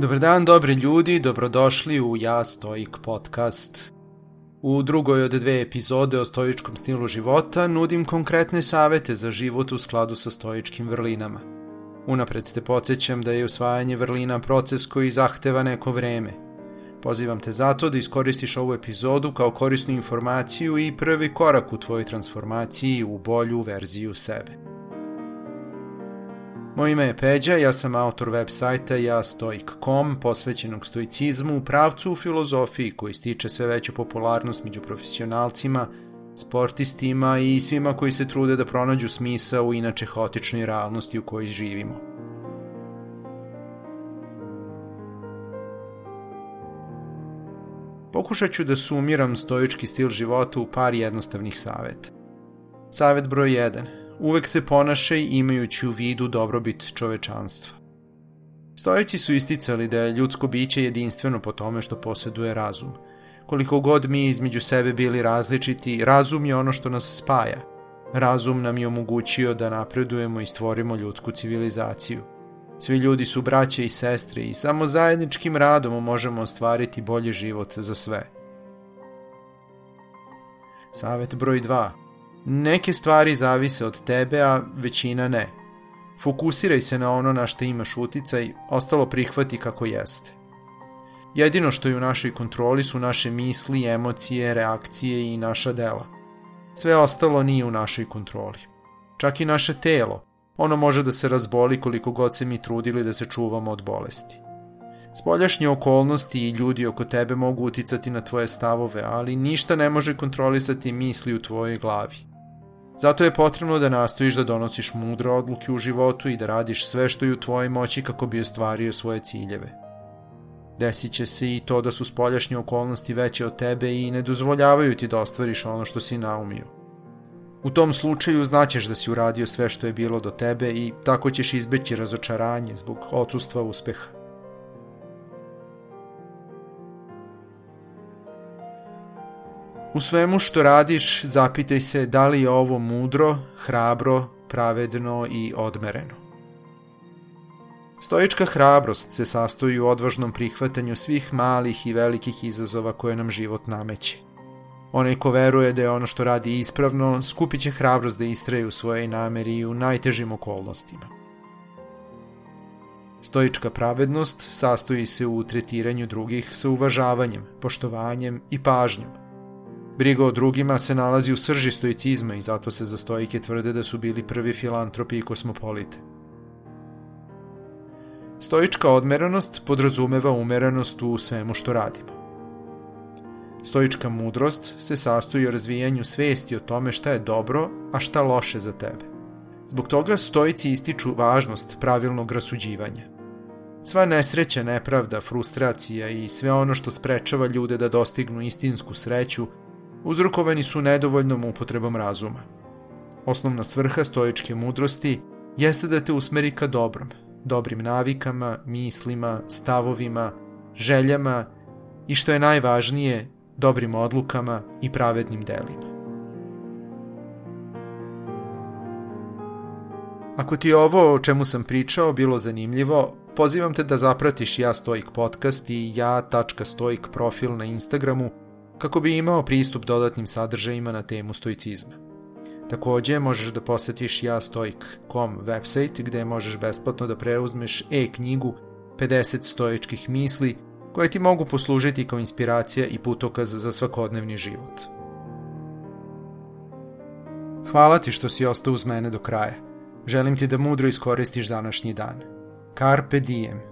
Dobar dan, dobri ljudi, dobrodošli u Ja Stoik podcast. U drugoj od dve epizode o stoičkom stilu života nudim konkretne savete za život u skladu sa stoičkim vrlinama. Unapred te podsjećam da je usvajanje vrlina proces koji zahteva neko vreme. Pozivam te zato da iskoristiš ovu epizodu kao korisnu informaciju i prvi korak u tvojoj transformaciji u bolju verziju sebe. Moje ime je Peđa, ja sam autor web sajta jastoik.com posvećenog stoicizmu u pravcu u filozofiji koji stiče sve veću popularnost među profesionalcima, sportistima i svima koji se trude da pronađu smisa u inače haotičnoj realnosti u kojoj živimo. Pokušat ću da sumiram stoički stil života u par jednostavnih saveta. Savet broj 1 uvek se ponašaj imajući u vidu dobrobit čovečanstva. Stojeći su isticali da je ljudsko biće jedinstveno po tome što posjeduje razum. Koliko god mi između sebe bili različiti, razum je ono što nas spaja. Razum nam je omogućio da napredujemo i stvorimo ljudsku civilizaciju. Svi ljudi su braće i sestre i samo zajedničkim radom možemo ostvariti bolji život za sve. Savet broj 2. Neke stvari zavise od tebe, a većina ne. Fokusiraj se na ono na što imaš uticaj, ostalo prihvati kako jeste. Jedino što je u našoj kontroli su naše misli, emocije, reakcije i naša dela. Sve ostalo nije u našoj kontroli. Čak i naše telo, ono može da se razboli koliko god se mi trudili da se čuvamo od bolesti. Spoljašnje okolnosti i ljudi oko tebe mogu uticati na tvoje stavove, ali ništa ne može kontrolisati misli u tvojoj glavi. Zato je potrebno da nastojiš da donosiš mudre odluke u životu i da radiš sve što je u tvojoj moći kako bi ostvario svoje ciljeve. Desit će se i to da su spoljašnje okolnosti veće od tebe i ne dozvoljavaju ti da ostvariš ono što si naumio. U tom slučaju znaćeš da si uradio sve što je bilo do tebe i tako ćeš izbeći razočaranje zbog odsustva uspeha. U svemu što radiš zapitaj se da li je ovo mudro, hrabro, pravedno i odmereno. Stoička hrabrost se sastoji u odvažnom prihvatanju svih malih i velikih izazova koje nam život nameće. Onaj ko veruje da je ono što radi ispravno, skupit će hrabrost da istraje u svojej nameri i u najtežim okolnostima. Stoička pravednost sastoji se u tretiranju drugih sa uvažavanjem, poštovanjem i pažnjom, Briga o drugima se nalazi u srži stoicizma i zato se za stoike tvrde da su bili prvi filantropi i kosmopolite. Stoička odmeranost podrazumeva umerenost u svemu što radimo. Stoička mudrost se sastoji u razvijanju svesti o tome šta je dobro, a šta loše za tebe. Zbog toga stoici ističu važnost pravilnog rasuđivanja. Sva nesreća, nepravda, frustracija i sve ono što sprečava ljude da dostignu istinsku sreću uzrokovani su nedovoljnom upotrebom razuma. Osnovna svrha stoičke mudrosti jeste da te usmeri ka dobrom, dobrim navikama, mislima, stavovima, željama i što je najvažnije, dobrim odlukama i pravednim delima. Ako ti je ovo o čemu sam pričao bilo zanimljivo, pozivam te da zapratiš Ja Stoik podcast i ja.stoik profil na Instagramu kako bi imao pristup dodatnim sadržajima na temu stoicizma. Takođe, možeš da posetiš jastoik.com website gde možeš besplatno da preuzmeš e-knjigu 50 stoičkih misli koje ti mogu poslužiti kao inspiracija i putokaz za svakodnevni život. Hvala ti što si ostao uz mene do kraja. Želim ti da mudro iskoristiš današnji dan. Carpe diem –